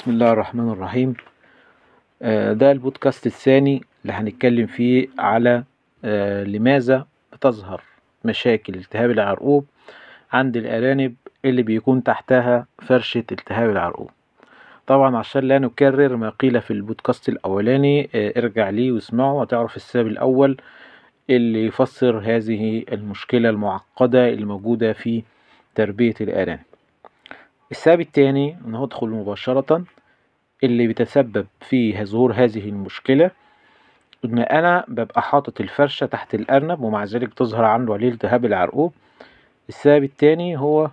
بسم الله الرحمن الرحيم. آه، ده البودكاست الثاني اللي هنتكلم فيه على آه، لماذا بتظهر مشاكل التهاب العرقوب عند الأرانب اللي بيكون تحتها فرشة التهاب العرقوب. طبعا عشان لا نكرر ما قيل في البودكاست الأولاني آه، ارجع ليه واسمعه وتعرف السبب الأول اللي يفسر هذه المشكلة المعقدة الموجودة في تربية الأرانب. السبب التاني إن هو مباشرة اللي بيتسبب في ظهور هذه المشكلة إن أنا ببقى حاطط الفرشة تحت الأرنب ومع ذلك تظهر عنده عليه التهاب العرقوب. السبب التاني هو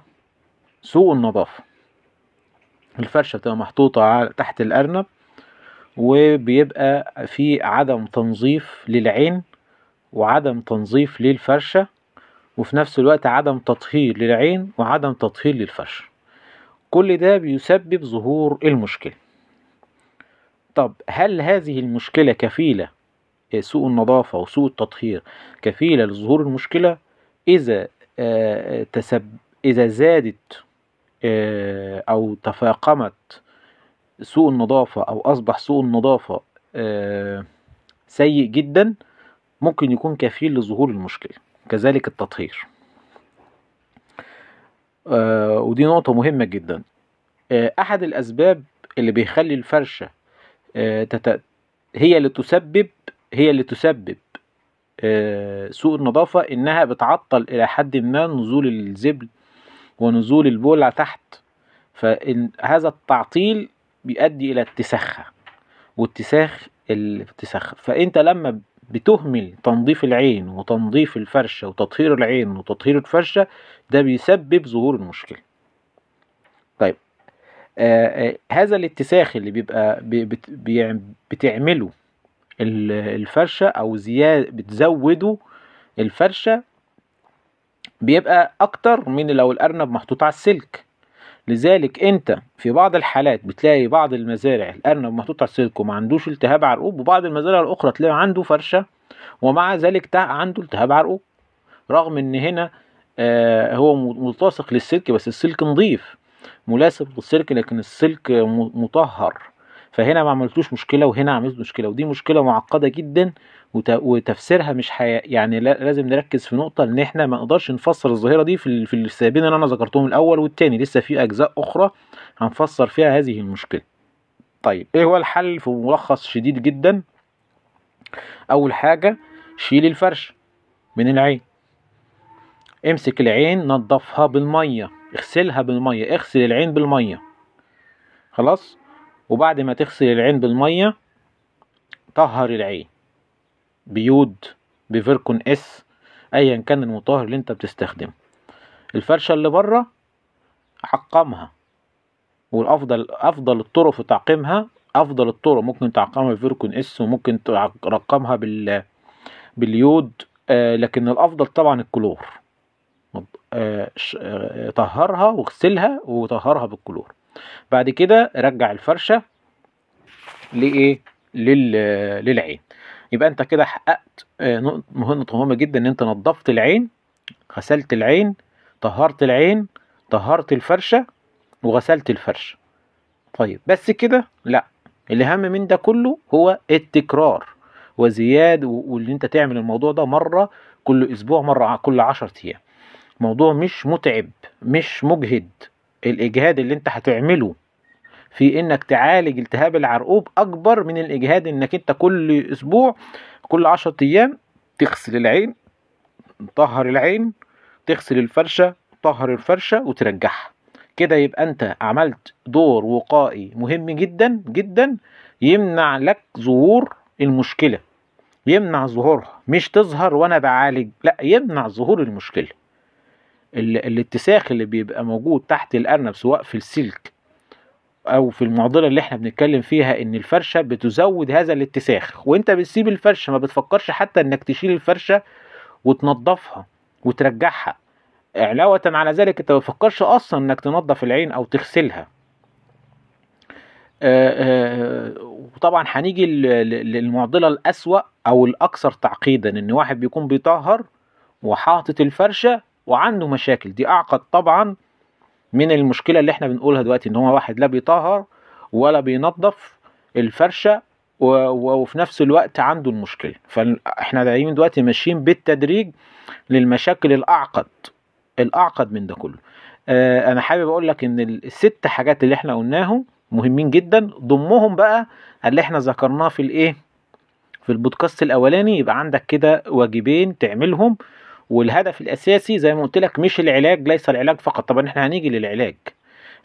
سوء النظافة. الفرشة بتبقى محطوطة تحت الأرنب وبيبقى في عدم تنظيف للعين وعدم تنظيف للفرشة وفي نفس الوقت عدم تطهير للعين وعدم تطهير للفرشة. كل ده بيسبب ظهور المشكلة. طب هل هذه المشكلة كفيلة؟ سوء النظافة وسوء التطهير كفيلة لظهور المشكلة؟ إذا تسب إذا زادت أو تفاقمت سوء النظافة أو أصبح سوء النظافة سيء جدا ممكن يكون كفيل لظهور المشكلة كذلك التطهير. آه ودي نقطة مهمة جدا آه أحد الأسباب اللي بيخلي الفرشة آه. هي اللي تسبب هي اللي تسبب سوء النظافة إنها بتعطل إلى حد ما نزول الزبل ونزول البولع تحت فهذا التعطيل بيؤدي إلى اتساخها واتساخ الاتساخ فأنت لما بتهمل تنظيف العين وتنظيف الفرشة وتطهير العين وتطهير الفرشة ده بيسبب ظهور المشكلة. طيب آه آه هذا الاتساخ اللي بيبقى بت بتعمله الفرشة أو زيادة بتزوده الفرشة بيبقى أكتر من لو الأرنب محطوط على السلك. لذلك انت في بعض الحالات بتلاقي بعض المزارع الارنب محطوط على السلك وما عندوش التهاب عرقوب وبعض المزارع الأخرى تلاقي عنده فرشة ومع ذلك عنده التهاب عرقوب. رغم إن هنا آه هو ملتصق للسلك بس السلك نظيف ملاسب للسلك لكن السلك مطهر. فهنا ما عملتوش مشكلة وهنا عملت مشكلة ودي مشكلة معقدة جدا. وتفسيرها مش حي... يعني لازم نركز في نقطة إن إحنا ما نقدرش نفسر الظاهرة دي في في السببين اللي أنا ذكرتهم الأول والتاني. لسه في أجزاء أخرى هنفسر فيها هذه المشكلة. طيب إيه هو الحل في ملخص شديد جدا؟ أول حاجة شيل الفرش من العين. امسك العين نظفها بالمية. اغسلها بالمية. اغسل العين بالمية. خلاص؟ وبعد ما تغسل العين بالمية طهر العين. بيود بفيركون اس ايا كان المطهر اللي أنت بتستخدمه. الفرشة اللي بره عقمها والأفضل أفضل الطرق في تعقيمها أفضل الطرق ممكن تعقمها ب Virkon S وممكن تعقمها بال باليود آه لكن الأفضل طبعا الكلور. آه طهرها واغسلها وطهرها بالكلور. بعد كده رجع الفرشة لإيه؟ لل... للعين. يبقى انت كده حققت نقطة مهمة جدا إن انت نظفت العين غسلت العين طهرت العين طهرت الفرشة وغسلت الفرشة. طيب بس كده؟ لا. الأهم من ده كله هو التكرار وزياد واللي انت تعمل الموضوع ده مرة كل أسبوع مرة كل عشر أيام. موضوع مش متعب مش مجهد. الإجهاد اللي انت هتعمله في إنك تعالج التهاب العرقوب أكبر من الإجهاد إنك أنت كل أسبوع كل عشرة أيام تغسل العين تطهر العين تغسل الفرشة تطهر الفرشة وترجعها. كده يبقى أنت عملت دور وقائي مهم جدا جدا يمنع لك ظهور المشكلة. يمنع ظهورها. مش تظهر وأنا بعالج لا يمنع ظهور المشكلة. الاتساخ اللي بيبقى موجود تحت الأرنب سواء في السلك أو في المعضلة اللي إحنا بنتكلم فيها إن الفرشة بتزود هذا الاتساخ وأنت بتسيب الفرشة ما بتفكرش حتى إنك تشيل الفرشة وتنظفها وترجعها. علاوة على ذلك أنت ما بتفكرش أصلا إنك تنظف العين أو تغسلها. وطبعا هنيجي للمعضلة الأسوأ أو الأكثر تعقيدا إن واحد بيكون بيطهر وحاطط الفرشة وعنده مشاكل. دي أعقد طبعا من المشكلة اللي إحنا بنقولها دلوقتي إن هو واحد لا بيطهر ولا بينظف و- وفي نفس الوقت عنده المشكلة. فاحنا دايما دلوقتي ماشيين بالتدريج للمشاكل الأعقد الأعقد من ده كله. آه، أنا حابب أقول لك إن الست حاجات اللي إحنا قلناهم مهمين جدا. ضمهم بقى اللي إحنا ذكرناه في الإيه؟ في البودكاست الأولاني يبقى عندك كده واجبين تعملهم والهدف الأساسي زي ما قلت لك مش العلاج ليس العلاج فقط. طبعا إحنا هنيجي للعلاج.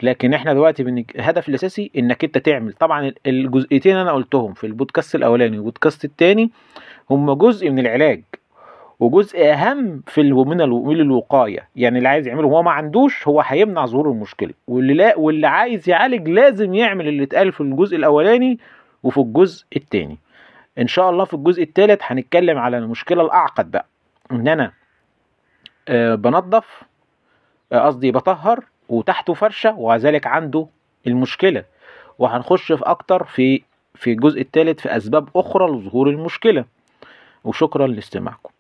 لكن إحنا دلوقتي بن... الهدف الأساسي إنك أنت تعمل. طبعا الجزئيتين أنا قلتهم في البودكاست الأولاني والبودكاست الثاني هم جزء من العلاج. وجزء أهم في. من ال... من الوقاية. يعني اللي عايز يعمله هو ما عندوش هو هيمنع ظهور المشكلة. واللي لا واللي عايز يعالج لازم يعمل اللي اتقال في الجزء الأولاني وفي الجزء الثاني إن شاء الله في الجزء الثالث هنتكلم على المشكلة الأعقد بقى. إن أنا بنظف آه، قصدي بطهر وتحته فرشة وذلك عنده المشكلة. وهنخش في أكتر في في الجزء الثالث في أسباب أخرى لظهور المشكلة. وشكرا لاستماعكم.